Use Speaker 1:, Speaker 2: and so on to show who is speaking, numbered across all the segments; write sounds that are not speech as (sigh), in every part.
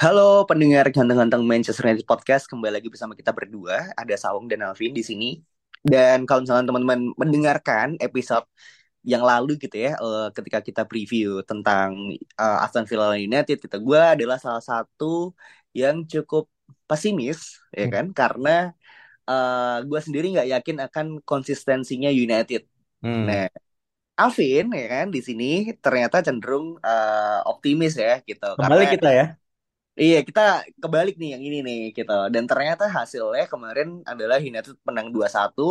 Speaker 1: Halo pendengar ganteng-ganteng Manchester United Podcast, kembali lagi bersama kita berdua, ada Saung dan Alvin di sini. Dan kalau misalnya teman-teman mendengarkan episode yang lalu gitu ya uh, ketika kita preview tentang uh, Aston Villa United kita gue adalah salah satu yang cukup pesimis ya
Speaker 2: Hmm.
Speaker 1: kan karena uh, gue sendiri nggak yakin akan konsistensinya United.
Speaker 2: Hmm.
Speaker 1: Nah, Alvin ya kan di sini ternyata cenderung uh, optimis ya gitu
Speaker 2: Kembali
Speaker 1: karena
Speaker 2: kita ya.
Speaker 1: Iya, kita kebalik nih yang ini nih gitu. Dan ternyata hasilnya kemarin adalah United menang 2-1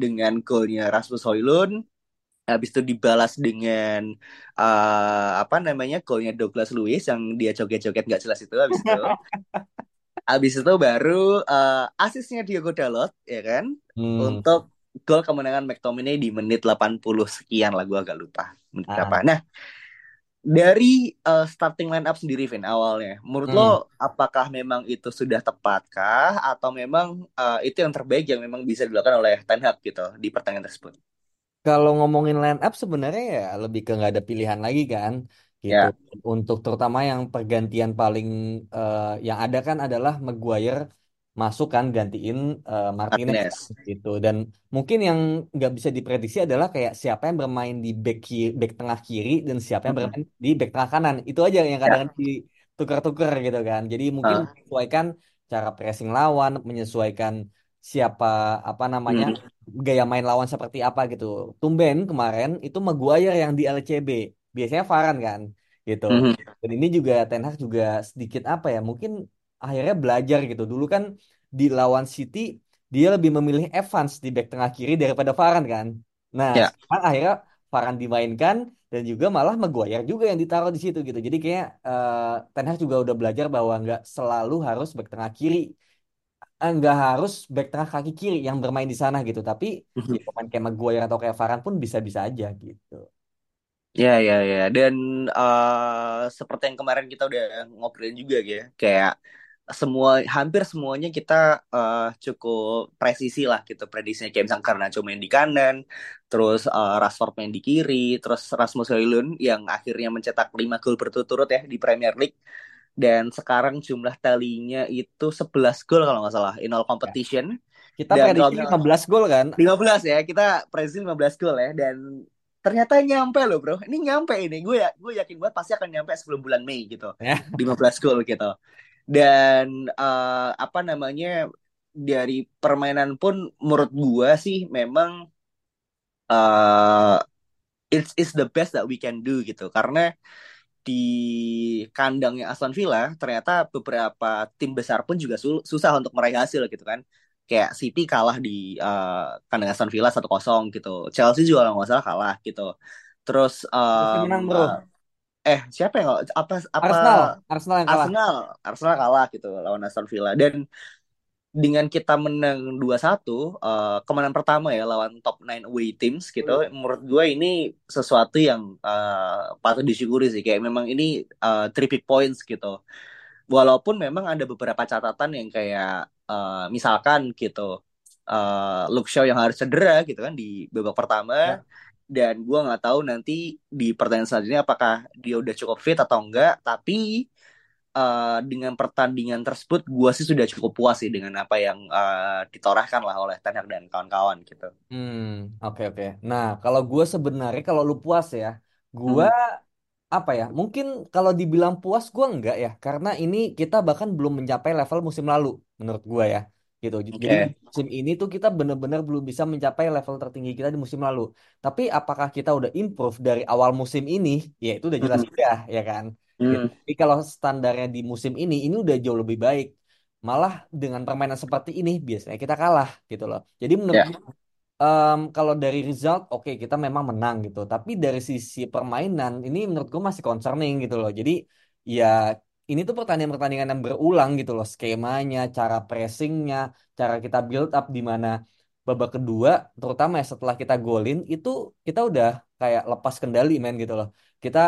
Speaker 1: dengan golnya Rasmus Højlund. Habis itu dibalas dengan eh, apa namanya golnya Douglas Luiz yang dia joget-joget nggak jelas itu habis itu. (laughs) Habis itu baru eh, asisnya Diogo Dalot ya kan
Speaker 2: Hmm.
Speaker 1: untuk gol kemenangan McTominay di menit 80 sekian lah gue agak lupa menit
Speaker 2: Ah.
Speaker 1: berapa. Nah, dari eh, starting line up sendiri Vin awalnya menurut
Speaker 2: Hmm.
Speaker 1: lo apakah memang itu sudah tepatkah atau memang eh, itu yang terbaik yang memang bisa dilakukan oleh Ten Hag gitu di pertandingan tersebut
Speaker 2: Kalau ngomongin line up sebenarnya ya lebih ke nggak ada pilihan lagi kan gitu.
Speaker 1: Ya.
Speaker 2: Untuk terutama yang pergantian paling eh, yang ada kan adalah Maguire masuk kan gantiin eh, Martinez
Speaker 1: Martinez.
Speaker 2: gitu. Dan mungkin yang nggak bisa diprediksi adalah kayak siapa yang bermain di back kiri, back tengah kiri dan siapa yang bermain di back tengah kanan. Itu aja yang
Speaker 1: Ya.
Speaker 2: kadang ditukar-tukar gitu kan. Jadi mungkin
Speaker 1: Ah.
Speaker 2: menyesuaikan cara pressing lawan, menyesuaikan siapa apa namanya
Speaker 1: Mhm.
Speaker 2: gaya main lawan seperti apa gitu. Tumben kemarin itu Maguire yang di LCB. Biasanya Varane kan gitu.
Speaker 1: Mhm.
Speaker 2: Dan ini juga Ten Hag juga sedikit apa ya? Mungkin akhirnya belajar gitu. Dulu kan di lawan City dia lebih memilih Evans di back tengah kiri daripada Varane kan. Nah,
Speaker 1: Ya.
Speaker 2: sekarang akhirnya Varane dimainkan dan juga malah Maguire juga yang ditaruh di situ gitu. Jadi kayak eh, Ten Hag juga udah belajar bahwa nggak selalu harus back tengah kiri eh, nggak harus back tengah kaki kiri yang bermain di sana gitu tapi
Speaker 1: Mhm.
Speaker 2: ya pemain kayak Maguire atau kayak Varane pun bisa-bisa aja gitu
Speaker 1: Ya, ya, ya. Dan eh, seperti yang kemarin kita udah ngobrolin juga ya, kayak semua hampir semuanya kita eh, cukup presisi lah gitu prediksinya kayak misalnya Garnacho main di kanan, terus eh, Rashford main di kiri, terus Rasmus Højlund yang akhirnya mencetak 5 gol berturut-turut ya di Premier League dan sekarang jumlah talinya itu 11 gol kalau nggak salah in all competition.
Speaker 2: kita
Speaker 1: Dan
Speaker 2: prediksi
Speaker 1: misalnya
Speaker 2: 15 gol kan
Speaker 1: 15 ya, kita prediksi 15 gol ya dan ternyata nyampe loh bro. Ini nyampe ini. Gue ya gue yakin banget pasti akan nyampe sebelum bulan Mei gitu.
Speaker 2: ya
Speaker 1: 15 gol gitu. Dan eh, apa namanya dari permainan pun menurut gue sih memang eh it's is the best that we can do gitu. Karena di kandangnya Aston Villa ternyata beberapa tim besar pun juga susah untuk meraih hasil gitu kan. Kayak City kalah di eh, kandang Aston Villa 1-0 gitu. Chelsea juga kalau nggak salah kalah gitu. Terus em,
Speaker 2: menang bro
Speaker 1: eh siapa yang apa apa?
Speaker 2: Arsenal. Arsenal yang kalah.
Speaker 1: Arsenal. Arsenal kalah gitu lawan Aston Villa. Dan dengan kita menang 2-1 eh, kemenangan pertama ya lawan top 9 away teams gitu menurut gue ini sesuatu yang eh, patut disyukuri sih. Kayak memang ini eh, three big points gitu. Walaupun memang ada beberapa catatan yang kayak eh, misalkan gitu eh Luke Shaw yang harus cedera gitu kan di babak pertama
Speaker 2: Ya.
Speaker 1: Dan gue nggak tahu nanti di pertandingan selanjutnya apakah dia udah cukup fit atau enggak tapi eh, dengan pertandingan tersebut gue sih sudah cukup puas sih dengan apa yang eh, ditorahkan lah oleh Ten Hag dan kawan-kawan gitu
Speaker 2: Hmm, oke oke. Nah, kalau gue sebenarnya kalau lu puas ya, gue apa ya? Mungkin kalau dibilang puas gue enggak ya, karena ini kita bahkan belum mencapai level musim lalu menurut gue ya. Gitu. Jadi musim ini tuh kita benar-benar belum bisa mencapai level tertinggi kita di musim lalu. Tapi apakah kita udah improve dari awal musim ini? Ya itu udah jelas
Speaker 1: Mhm.
Speaker 2: udah, ya kan? Gitu.
Speaker 1: Hmm.
Speaker 2: Tapi kalau standarnya di musim ini, ini udah jauh lebih baik. Malah dengan permainan seperti ini biasanya kita kalah gitu loh. Jadi menurut
Speaker 1: Ya.
Speaker 2: gue em, kalau dari result oke kita memang menang gitu. Tapi dari sisi permainan ini menurut gue masih concerning gitu loh. Jadi ya ini tuh pertandingan-pertandingan yang berulang gitu loh. Skemanya, cara pressingnya, cara kita build up di mana babak kedua, terutama ya setelah kita golin itu kita udah kayak lepas kendali men gitu loh. Kita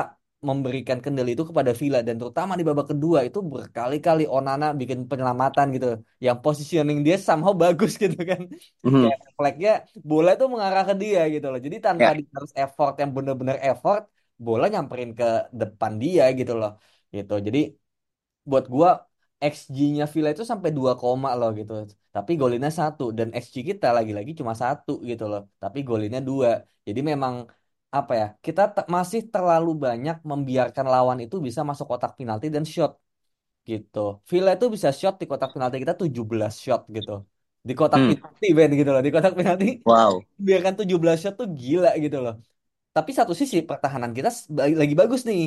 Speaker 2: memberikan kendali itu kepada Villa dan terutama di babak kedua itu berkali-kali Onana bikin penyelamatan gitu yang positioning dia somehow bagus (laughs) gitu kan
Speaker 1: Mhm.
Speaker 2: kayak flagnya bola itu mengarah ke dia gitu loh jadi tanpa dia harus effort yang bener-bener effort bola nyamperin ke depan dia gitu loh gitu jadi buat gua XG-nya Villa itu sampai 2 koma loh gitu. Tapi golinnya satu dan XG kita lagi-lagi cuma satu gitu loh. Tapi golinnya dua. Jadi memang apa ya? Kita te- masih terlalu banyak membiarkan lawan itu bisa masuk kotak penalti dan shot gitu. Villa itu bisa shot di kotak penalti kita 17 shot gitu. Di kotak
Speaker 1: Hmm.
Speaker 2: penalti Ben gitu loh. Di kotak penalti
Speaker 1: Wow. (laughs)
Speaker 2: biarkan 17 shot tuh gila gitu loh. Tapi satu sisi pertahanan kita lagi bagus nih.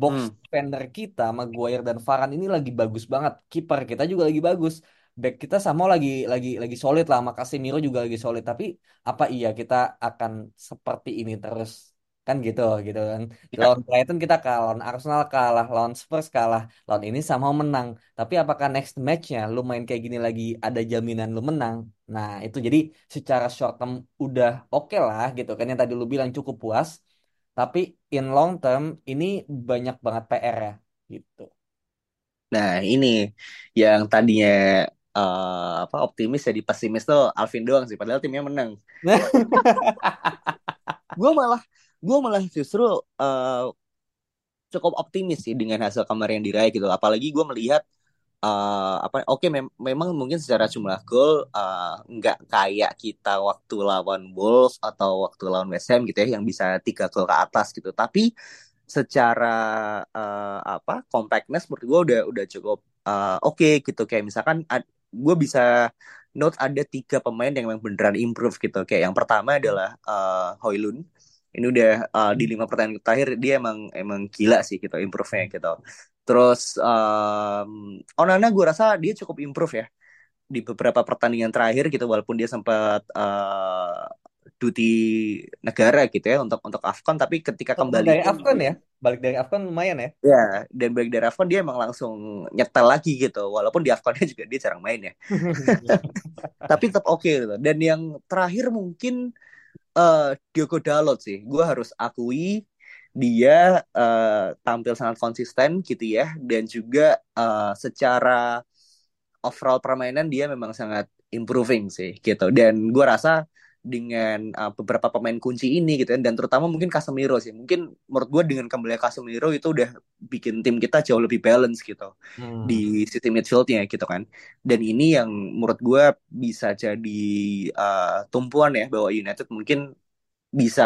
Speaker 2: Box
Speaker 1: Hmm.
Speaker 2: defender kita, Maguire dan Varane ini lagi bagus banget. Kiper kita juga lagi bagus. Back kita sama lagi lagi lagi solid lah. Sama Casemiro juga lagi solid. Tapi apa iya kita akan seperti ini terus? Kan gitu gitu kan.
Speaker 1: Ya.
Speaker 2: Lawan Brighton kita kalah, lawan Arsenal kalah, lawan Spurs kalah, lawan ini sama menang. Tapi apakah next matchnya lu main kayak gini lagi ada jaminan lu menang? Nah, itu jadi secara short term udah oke lah gitu kan yang tadi lu bilang cukup puas. Tapi in long term ini banyak banget PR ya gitu.
Speaker 1: Nah, ini yang tadinya eh, apa optimis jadi pesimis tuh Alvin doang sih. Padahal timnya menang. (laughs) Gue malah gue malah justru eh, cukup optimis sih dengan hasil kemarin yang diraih gitu. Apalagi gue melihat eh, apa oke mem- memang mungkin secara jumlah gol eh, nggak kayak kita waktu lawan Wolves atau waktu lawan West Ham gitu ya yang bisa tiga gol ke atas gitu. Tapi secara eh, apa compactness menurut gue udah udah cukup eh, oke gitu kayak misalkan gue bisa note ada tiga pemain yang memang beneran improve gitu kayak yang pertama adalah eh, Højlund ini udah uh, di lima pertandingan terakhir dia emang emang gila sih gitu improve-nya gitu. Terus um, Onana gue rasa dia cukup improve ya. Di beberapa pertandingan terakhir gitu walaupun dia sempat uh, duty negara gitu ya untuk untuk Afcon tapi ketika kembali
Speaker 2: Dari Afcon ya, balik dari Afcon lumayan ya.
Speaker 1: ya dan balik dari Afcon dia emang langsung nyetel lagi gitu. Walaupun di Afconnya juga dia jarang main ya. (laughs) Tapi tetap oke gitu. Dan yang terakhir mungkin eh Diogo Dalot sih. Gue harus akui dia eh, tampil sangat konsisten gitu ya dan juga eh, secara overall permainan dia memang sangat improving sih gitu. Dan gue rasa dengan uh, beberapa pemain kunci ini gitu kan dan terutama mungkin Casemiro sih. Mungkin menurut gue dengan kembali Casemiro itu udah bikin tim kita jauh lebih balance gitu
Speaker 2: Hmm.
Speaker 1: di sisi midfieldnya gitu kan. Dan ini yang menurut gue bisa jadi uh, tumpuan ya bahwa United mungkin bisa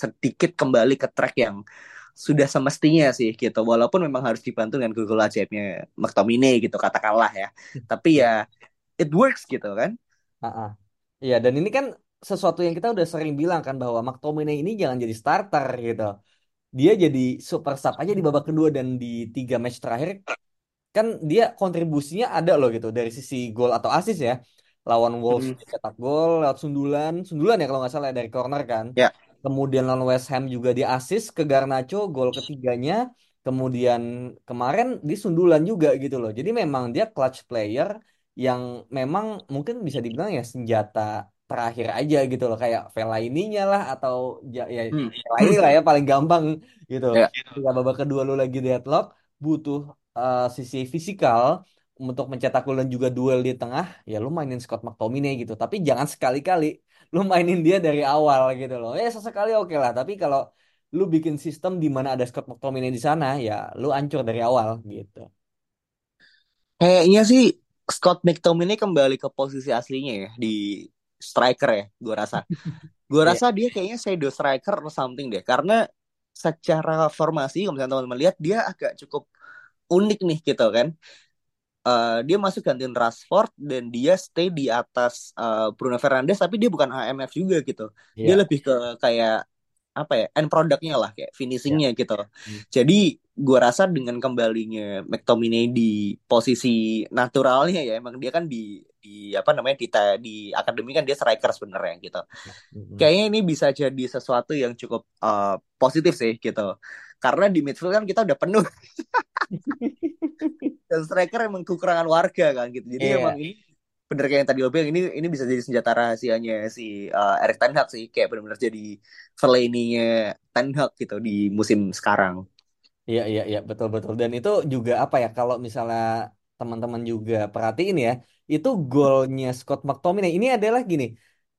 Speaker 1: sedikit kembali ke track yang sudah semestinya sih gitu. Walaupun memang harus dibantu dengan gol ajaibnya McTominay gitu katakanlah ya. (laughs) Tapi ya it works gitu kan.
Speaker 2: Iya, dan ini kan sesuatu yang kita udah sering bilang kan bahwa McTominay ini jangan jadi starter gitu. Dia jadi super sub aja di babak kedua dan di tiga match terakhir kan dia kontribusinya ada loh gitu dari sisi gol atau assist ya. Lawan Wolves
Speaker 1: Hmm.
Speaker 2: cetak gol lewat sundulan, sundulan ya kalau nggak salah ya, dari corner kan.
Speaker 1: Ya.
Speaker 2: Kemudian lawan West Ham juga dia assist ke Garnacho gol ketiganya. Kemudian kemarin di sundulan juga gitu loh. Jadi memang dia clutch player yang memang mungkin bisa dibilang ya senjata terakhir aja gitu loh kayak Vela ininya lah atau ya, ya
Speaker 1: Hmm.
Speaker 2: Vela ini lah ya paling gampang gitu.
Speaker 1: Ya.
Speaker 2: Ketika babak kedua lu lagi deadlock butuh eh, sisi fisikal untuk mencetak gol dan juga duel di tengah ya lu mainin Scott McTominay gitu. Tapi jangan sekali-kali lu mainin dia dari awal gitu loh. Ya sesekali oke lah, tapi kalau lu bikin sistem di mana ada Scott McTominay di sana ya lu ancur dari awal gitu.
Speaker 1: Kayaknya sih Scott McTominay kembali ke posisi aslinya ya di striker ya, gue rasa. Gue
Speaker 2: Iya.
Speaker 1: rasa dia kayaknya shadow striker atau something deh, karena secara formasi, kalau misalnya teman-teman lihat, dia agak cukup unik nih gitu kan. Eh, dia masuk gantiin Rashford dan dia stay di atas eh, Bruno Fernandes, tapi dia bukan AMF juga gitu. Dia
Speaker 2: Iya.
Speaker 1: lebih ke kayak apa ya end produknya lah kayak finishingnya gitu.
Speaker 2: Hmm.
Speaker 1: Jadi gue rasa dengan kembalinya McTominay di posisi naturalnya ya emang dia kan di di apa namanya di di akademi kan dia striker sebenarnya gitu.
Speaker 2: Mm-mm.
Speaker 1: Kayaknya ini bisa jadi sesuatu yang cukup uh, positif sih gitu. Karena di midfield kan kita udah penuh (laughs) dan striker emang kekurangan warga kan gitu. Jadi
Speaker 2: Iya.
Speaker 1: emang ini bener kayak yang tadi lo bilang ini ini bisa jadi senjata rahasianya si uh, Erik Ten Hag sih kayak benar-benar jadi Fellaini-nya Ten Hag gitu di musim sekarang.
Speaker 2: Iya, iya, iya, betul, betul. Dan itu juga apa ya, kalau misalnya teman-teman juga perhatiin ya, itu golnya Scott McTominay ini adalah gini,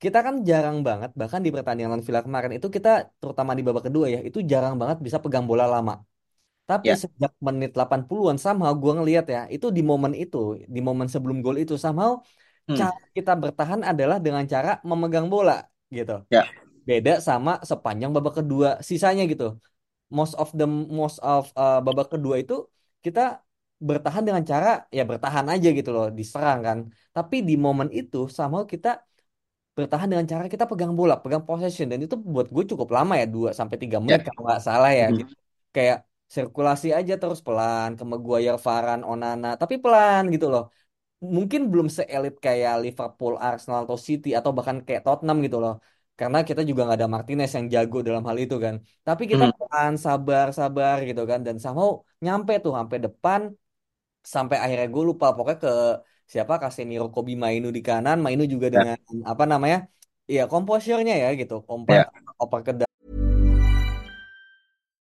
Speaker 2: kita kan jarang banget, bahkan di pertandingan Villa kemarin itu kita, terutama di babak kedua ya, itu jarang banget bisa pegang bola lama. Tapi
Speaker 1: Ya.
Speaker 2: sejak menit 80-an, somehow gue ngelihat ya, itu di momen itu, di momen sebelum gol itu, somehow
Speaker 1: Hmm.
Speaker 2: cara kita bertahan adalah dengan cara memegang bola, gitu.
Speaker 1: Ya.
Speaker 2: Beda sama sepanjang babak kedua sisanya gitu most of the most of uh, babak kedua itu kita bertahan dengan cara ya bertahan aja gitu loh diserang kan tapi di momen itu sama kita bertahan dengan cara kita pegang bola pegang possession dan itu buat gue cukup lama ya 2 sampai 3 menit
Speaker 1: Ya.
Speaker 2: kalau nggak salah ya
Speaker 1: Mhm.
Speaker 2: gitu. kayak sirkulasi aja terus pelan ke Maguire, Varane, Onana tapi pelan gitu loh mungkin belum seelit kayak Liverpool, Arsenal atau City atau bahkan kayak Tottenham gitu loh. Karena kita juga nggak ada Martinez yang jago dalam hal itu kan. Tapi kita
Speaker 1: Hmm.
Speaker 2: pelan, sabar, sabar gitu kan. Dan sama nyampe tuh sampai depan sampai akhirnya gue lupa pokoknya ke siapa Casemiro, Kobe Mainu di kanan, Mainu juga
Speaker 1: Ya.
Speaker 2: dengan apa namanya? Ya komposernya ya gitu. Oper
Speaker 1: Ya.
Speaker 2: oper ke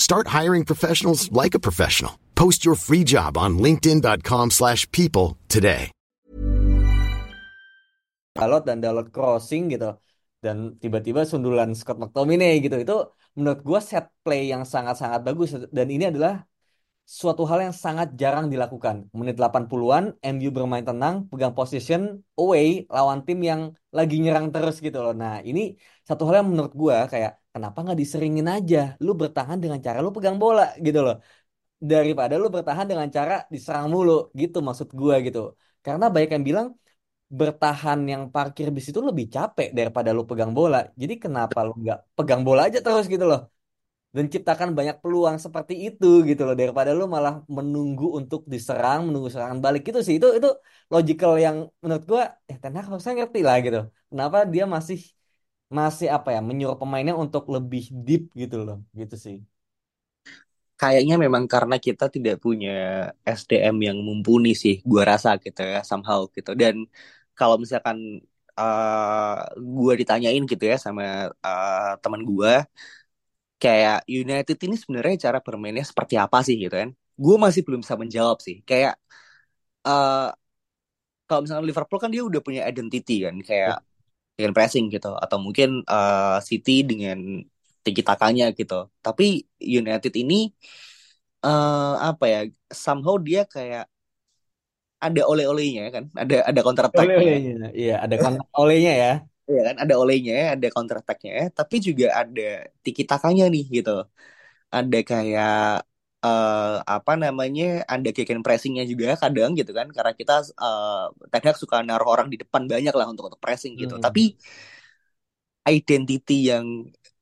Speaker 3: Start hiring professionals like a professional. Post your free job on linkedin.com/people slash people today.
Speaker 2: Dalot dan Dalot crossing gitu. Dan tiba-tiba sundulan Scott McTominay gitu. Itu menurut gue set play yang sangat-sangat bagus. Dan ini adalah suatu hal yang sangat jarang dilakukan. Menit 80-an MU bermain tenang pegang position away lawan tim yang lagi nyerang terus gitu loh. Nah ini satu hal yang menurut gue kayak kenapa nggak diseringin aja lu bertahan dengan cara lu pegang bola gitu loh daripada lu bertahan dengan cara diserang mulu gitu maksud gue gitu karena banyak yang bilang bertahan yang parkir bis itu lebih capek daripada lu pegang bola. Jadi kenapa lu nggak pegang bola aja terus gitu loh. Dan ciptakan banyak peluang seperti itu gitu loh daripada lu malah menunggu untuk diserang, menunggu serangan balik gitu sih. Itu itu logical yang menurut gua eh Ten Hag harusnya ngerti lah gitu. Kenapa dia masih masih apa ya menyuruh pemainnya untuk lebih deep gitu loh. Gitu sih.
Speaker 1: Kayaknya memang karena kita tidak punya SDM yang mumpuni sih, gua rasa gitu ya, somehow gitu. Dan kalau misalkan uh, gua ditanyain gitu ya sama uh, teman gua, kayak United ini sebenarnya cara bermainnya seperti apa sih gitu kan? Gue masih belum bisa menjawab sih. Kayak uh, kalau misalkan Liverpool kan dia udah punya identity kan, kayak dengan pressing gitu, atau mungkin uh, City dengan tiki takanya gitu. Tapi United ini uh, apa ya? Somehow dia kayak ada oleh-olehnya kan, ada ada counter attack-nya.
Speaker 2: Oleh-olehnya. Iya, ada kontak olehnya ya.
Speaker 1: Iya kan, ada olehnya, ada counter attack-nya, tapi juga ada tiki takanya nih gitu. Ada kayak eh apa namanya, ada kick and pressing-nya juga kadang gitu kan, karena kita eh Ten Hag suka naruh orang di depan banyak lah untuk untuk pressing gitu.
Speaker 2: Hmm.
Speaker 1: Tapi identity yang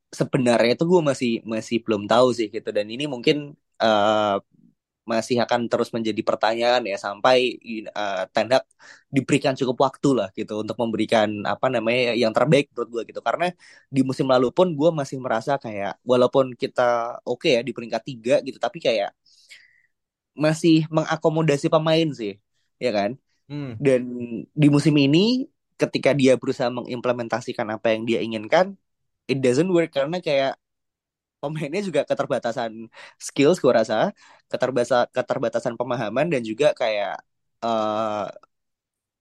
Speaker 1: sebenarnya itu gue masih masih belum tahu sih gitu. Dan ini mungkin eh masih akan terus menjadi pertanyaan ya sampai uh, Ten Hag diberikan cukup waktu lah gitu untuk memberikan apa namanya yang terbaik menurut gue gitu karena di musim lalu pun gue masih merasa kayak walaupun kita oke okay ya di peringkat tiga gitu tapi kayak masih mengakomodasi pemain sih ya kan
Speaker 2: Hmm.
Speaker 1: dan di musim ini ketika dia berusaha mengimplementasikan apa yang dia inginkan it doesn't work karena kayak pemainnya juga keterbatasan skills gue rasa, keterbatasan keterbatasan pemahaman dan juga kayak uh,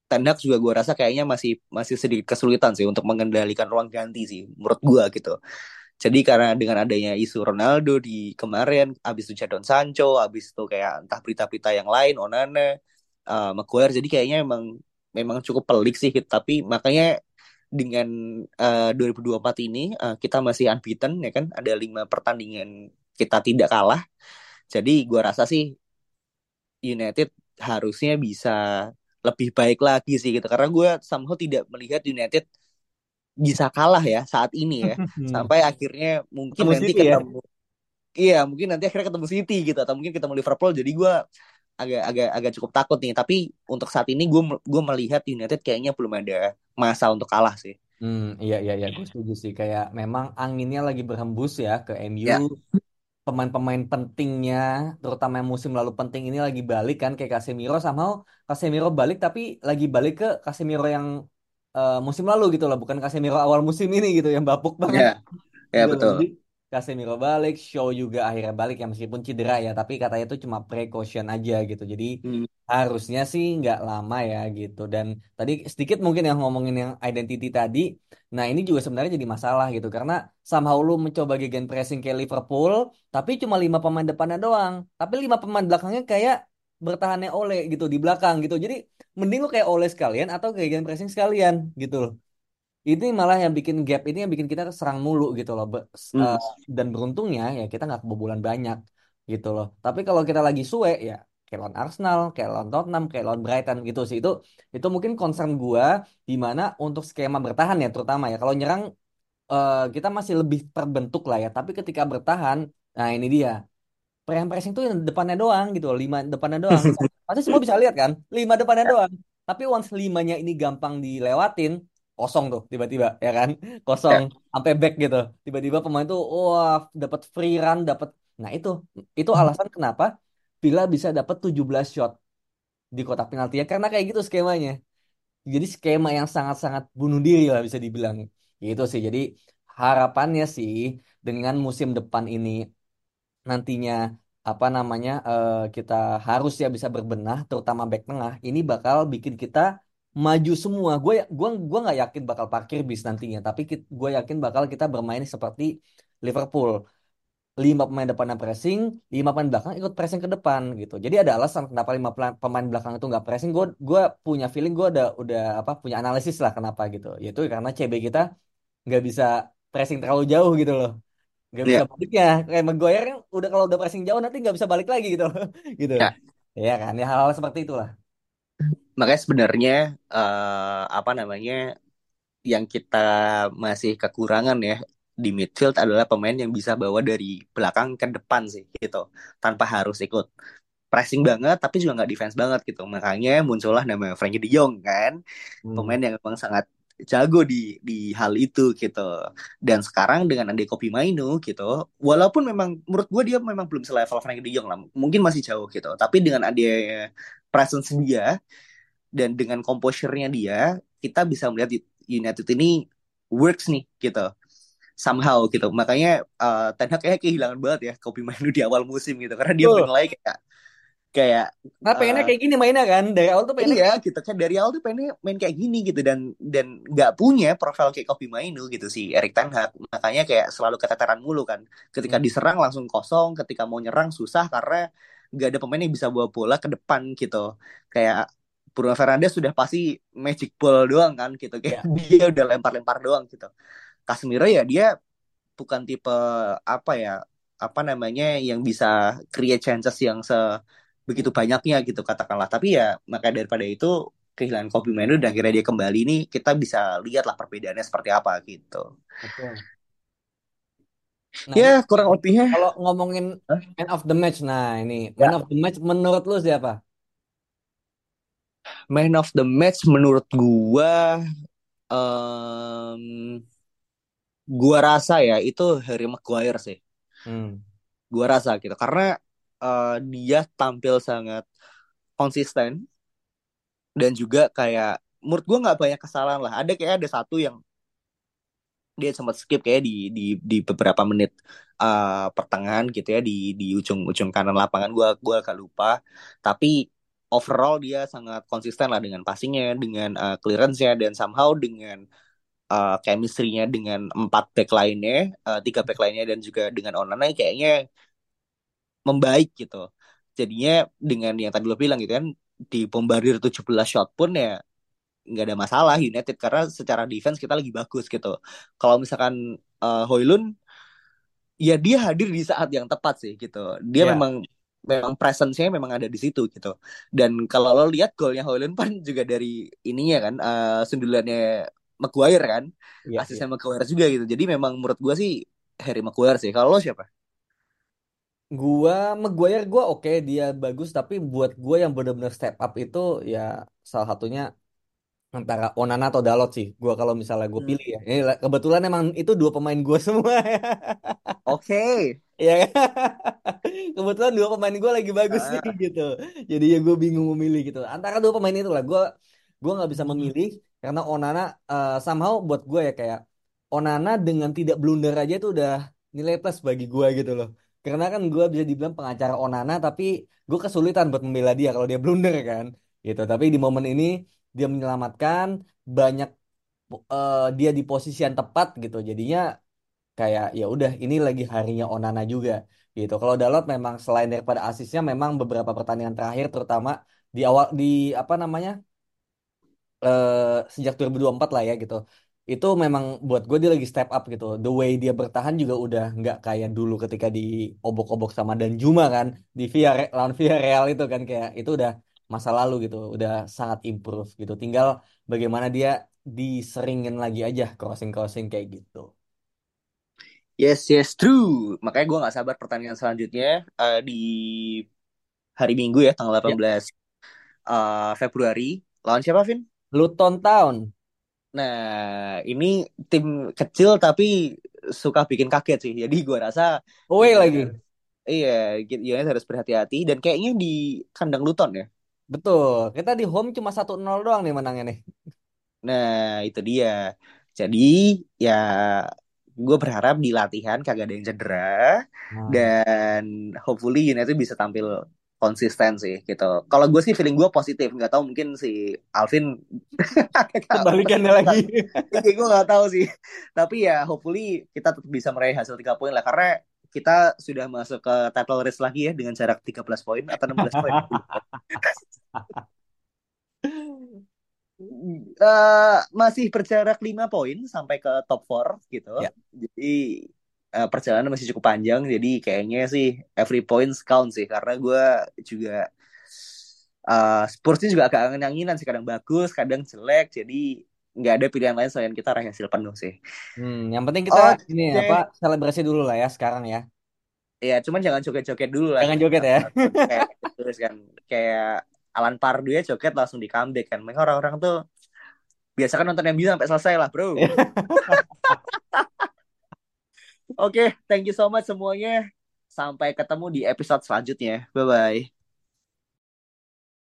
Speaker 1: Ten Hag juga gue rasa kayaknya masih masih sedikit kesulitan sih untuk mengendalikan ruang ganti sih menurut gue gitu. Jadi karena dengan adanya isu Ronaldo di kemarin, abis itu Jadon Sancho, abis itu kayak entah berita-berita yang lain, Onana, uh, Maguire, jadi kayaknya memang memang cukup pelik sih. Tapi makanya dengan uh, 2024 ini uh, kita masih unbeaten ya kan, ada lima pertandingan kita tidak kalah. Jadi gue rasa sih United harusnya bisa lebih baik lagi sih gitu. Karena gue somehow tidak melihat United bisa kalah ya saat ini ya (laughs) sampai akhirnya mungkin ketemu nanti City, ya? ketemu ya? iya mungkin nanti akhirnya ketemu City gitu atau mungkin ketemu Liverpool jadi gue agak agak agak cukup takut nih. Tapi untuk saat ini gue gue melihat United kayaknya belum ada masa untuk kalah sih.
Speaker 2: Hmm iya iya iya. Gue setuju sih. Kayak memang anginnya lagi berhembus ya ke MU ya. pemain-pemain pentingnya terutama yang musim lalu penting ini lagi balik kan kayak Casemiro sama Casemiro balik tapi lagi balik ke Casemiro yang uh, musim lalu gitu loh, bukan Casemiro awal musim ini gitu yang bapuk banget.
Speaker 1: Ya, ya gitu betul. Jadi,
Speaker 2: Casemiro balik, Show juga akhirnya balik ya meskipun cedera ya, tapi katanya itu cuma precaution aja gitu. Jadi hmm. harusnya sih nggak lama ya gitu. Dan tadi sedikit mungkin yang ngomongin yang identity tadi, nah ini juga sebenarnya jadi masalah gitu karena somehow lu mencoba gegen pressing kayak Liverpool, tapi cuma lima pemain depannya doang. Tapi lima pemain belakangnya kayak bertahannya oleh gitu di belakang gitu. Jadi mending lu kayak oleh sekalian atau kayak gen pressing sekalian gitu loh. Ini malah yang bikin gap ini yang bikin kita serang mulu gitu loh. Hmm. Uh, dan beruntungnya ya kita nggak kebobolan banyak gitu loh. Tapi kalau kita lagi suwe ya kayak lawan Arsenal, kayak lawan Tottenham, kayak lawan Brighton gitu sih. Itu itu mungkin concern gua di mana untuk skema bertahan ya terutama ya. Kalau nyerang uh, kita masih lebih terbentuk lah ya. Tapi ketika bertahan, nah ini dia yang pressing tuh depannya doang gitu lima depannya doang (laughs) pasti semua bisa lihat kan lima depannya ya. doang tapi once limanya ini gampang dilewatin kosong tuh tiba-tiba ya kan? (laughs) Kosong ya. sampai back gitu. Tiba-tiba pemain tuh wah dapat free run dapat nah itu itu hmm. alasan kenapa Villa bisa dapat 17 shot di kotak penalti ya. Karena kayak gitu skemanya. Jadi skema yang sangat-sangat bunuh diri lah bisa dibilang. Gitu sih. Jadi harapannya sih dengan musim depan ini nantinya apa namanya uh, kita harus ya bisa berbenah terutama back tengah ini bakal bikin kita maju semua gue gue gue nggak yakin bakal parkir bis nantinya tapi gue yakin bakal kita bermain seperti Liverpool lima pemain depan yang pressing lima pemain belakang ikut pressing ke depan gitu jadi ada alasan kenapa lima pemain belakang itu nggak pressing gue gue punya feeling gue udah udah apa punya analisis lah kenapa gitu yaitu karena CB kita nggak bisa pressing terlalu jauh gitu loh Gak bisa yeah. baliknya. Kayak Maguire kan udah kalau udah pressing jauh nanti nggak bisa balik lagi gitu. (laughs) gitu. Ya. Iya kan, ya hal-hal seperti itulah.
Speaker 1: Makanya sebenarnya uh, apa namanya yang kita masih kekurangan ya di midfield adalah pemain yang bisa bawa dari belakang ke depan sih gitu tanpa harus ikut pressing banget tapi juga nggak defense banget gitu makanya muncullah nama Frankie De Jong kan hmm. pemain yang memang sangat jago di di hal itu gitu. Dan sekarang dengan Ande Kopi Mainu gitu, walaupun memang menurut gue dia memang belum selevel Frankie De Jong lah, mungkin masih jauh gitu. Tapi dengan ada presence dia dan dengan composure-nya dia, kita bisa melihat United ini works nih gitu. Somehow gitu. Makanya uh, Ten Hag kayak kehilangan banget ya Kopi Mainu di awal musim gitu. Karena dia menilai kayak kayak
Speaker 2: nah pengennya uh, kayak gini mainnya kan dari awal tuh pengennya
Speaker 1: iya gitu. Kan dari awal tuh pengennya main kayak gini gitu. Dan dan nggak punya profil kayak Kopi Mainu gitu si Erik Ten Hag. Makanya kayak selalu keteteran mulu kan. Ketika hmm. diserang langsung kosong ketika mau nyerang susah karena nggak ada pemain yang bisa bawa bola ke depan gitu. Kayak Bruno Fernandes sudah pasti magic ball doang kan gitu kayak yeah. (laughs) dia udah lempar-lempar doang gitu Casemiro ya dia bukan tipe apa ya apa namanya yang bisa create chances yang se begitu banyaknya gitu katakanlah tapi ya maka daripada itu kehilangan Kobe Manu dan akhirnya dia kembali ini kita bisa lihat lah perbedaannya seperti apa gitu. Betul.
Speaker 2: Nah, ya kurang lebihnya. Kalau ngomongin huh? man of the match, nah ini ya. man of the match menurut lu siapa?
Speaker 1: Man of the match menurut gua, um, gua rasa ya itu Harry Maguire sih. Hmm. Gua rasa gitu karena uh, dia tampil sangat konsisten dan juga kayak menurut gue nggak banyak kesalahan lah ada kayak ada satu yang dia sempat skip kayak di di di beberapa menit uh, pertengahan gitu ya di di ujung-ujung kanan lapangan gue gue agak lupa tapi overall dia sangat konsisten lah dengan passingnya dengan uh, clearance-nya dan somehow dengan uh, chemistry-nya dengan empat back lainnya uh, tiga back lainnya dan juga dengan Onana kayaknya membaik gitu jadinya dengan yang tadi lo bilang gitu kan di bombardir 17 shot pun ya nggak ada masalah United karena secara defense kita lagi bagus gitu. Kalau misalkan uh, Hoylun ya dia hadir di saat yang tepat sih gitu. Dia yeah. memang memang presence-nya memang ada di situ gitu. Dan kalau lo lihat golnya Hoylun kan juga dari ininya kan uh, sundulannya Maguire kan. Yeah, Asisnya yeah. Maguire juga gitu. Jadi memang menurut gua sih Harry Maguire sih. Kalau lo siapa?
Speaker 2: Gua Maguire gua oke okay, dia bagus tapi buat gua yang benar-benar step up itu ya salah satunya antara Onana atau Dalot sih. Gua kalau misalnya gue hmm. pilih ya. Ini kebetulan emang itu dua pemain gue (laughs) semua.
Speaker 1: Oke.
Speaker 2: Iya. kebetulan dua pemain gue lagi bagus uh. nih gitu. Jadi ya gue bingung memilih gitu. Antara dua pemain itu lah. Gue gue nggak bisa memilih karena Onana uh, somehow buat gue ya kayak Onana dengan tidak blunder aja itu udah nilai plus bagi gue gitu loh. Karena kan gue bisa dibilang pengacara Onana tapi gue kesulitan buat membela dia kalau dia blunder kan gitu. Tapi di momen ini dia menyelamatkan banyak uh, dia di posisi yang tepat gitu. Jadinya kayak ya udah ini lagi harinya Onana juga gitu. Kalau Dalot memang selain daripada asisnya memang beberapa pertandingan terakhir terutama di awal di apa namanya uh, sejak 2024 lah ya gitu. Itu memang buat gue dia lagi step up gitu. The way dia bertahan juga udah nggak kayak dulu ketika di obok-obok sama Danjuma kan di via lawan via Real itu kan kayak itu udah masa lalu gitu udah sangat improve gitu. Tinggal bagaimana dia diseringin lagi aja crossing crossing kayak gitu.
Speaker 1: Yes yes true. Makanya gue nggak sabar pertandingan selanjutnya uh, di hari Minggu ya tanggal 18 ya. uh, Februari. Lawan siapa Vin?
Speaker 2: Luton Town.
Speaker 1: Nah ini tim kecil tapi suka bikin kaget sih. Jadi gue rasa
Speaker 2: away lagi.
Speaker 1: iya United harus berhati-hati. Dan kayaknya di kandang Luton ya
Speaker 2: Betul. Kita di home cuma 1-0 doang nih menangnya nih.
Speaker 1: Nah, itu dia. Jadi, ya gue berharap di latihan kagak ada yang cedera hmm. dan hopefully United bisa tampil konsisten sih gitu. Kalau gue sih feeling gue positif, nggak tahu mungkin si Alvin (laughs)
Speaker 2: kebalikannya lagi. (laughs)
Speaker 1: Iya, gue nggak tahu sih. Tapi ya hopefully kita tetap bisa meraih hasil tiga poin lah karena kita sudah masuk ke title race lagi ya dengan jarak 13 poin atau 16 poin. (laughs) uh, (laughs) masih berjarak 5 poin sampai ke top 4 gitu. Ya. Jadi uh, perjalanan masih cukup panjang jadi kayaknya sih every point count sih karena gue juga uh, Spursnya juga agak angin-anginan sih kadang bagus, kadang jelek. Jadi nggak ada pilihan lain selain kita raih hasil penuh sih.
Speaker 2: Hmm, yang penting kita okay. ini apa selebrasi dulu lah ya sekarang ya.
Speaker 1: Iya, cuman jangan joget-joget dulu lah.
Speaker 2: Jangan joget ya.
Speaker 1: kayak terus kan kayak Alan Pardu ya joget langsung di comeback kan. Mereka orang-orang tuh biasa kan nonton yang bisa sampai selesai lah, Bro. (laughs) Oke, okay, thank you so much semuanya. Sampai ketemu di episode selanjutnya. Bye bye.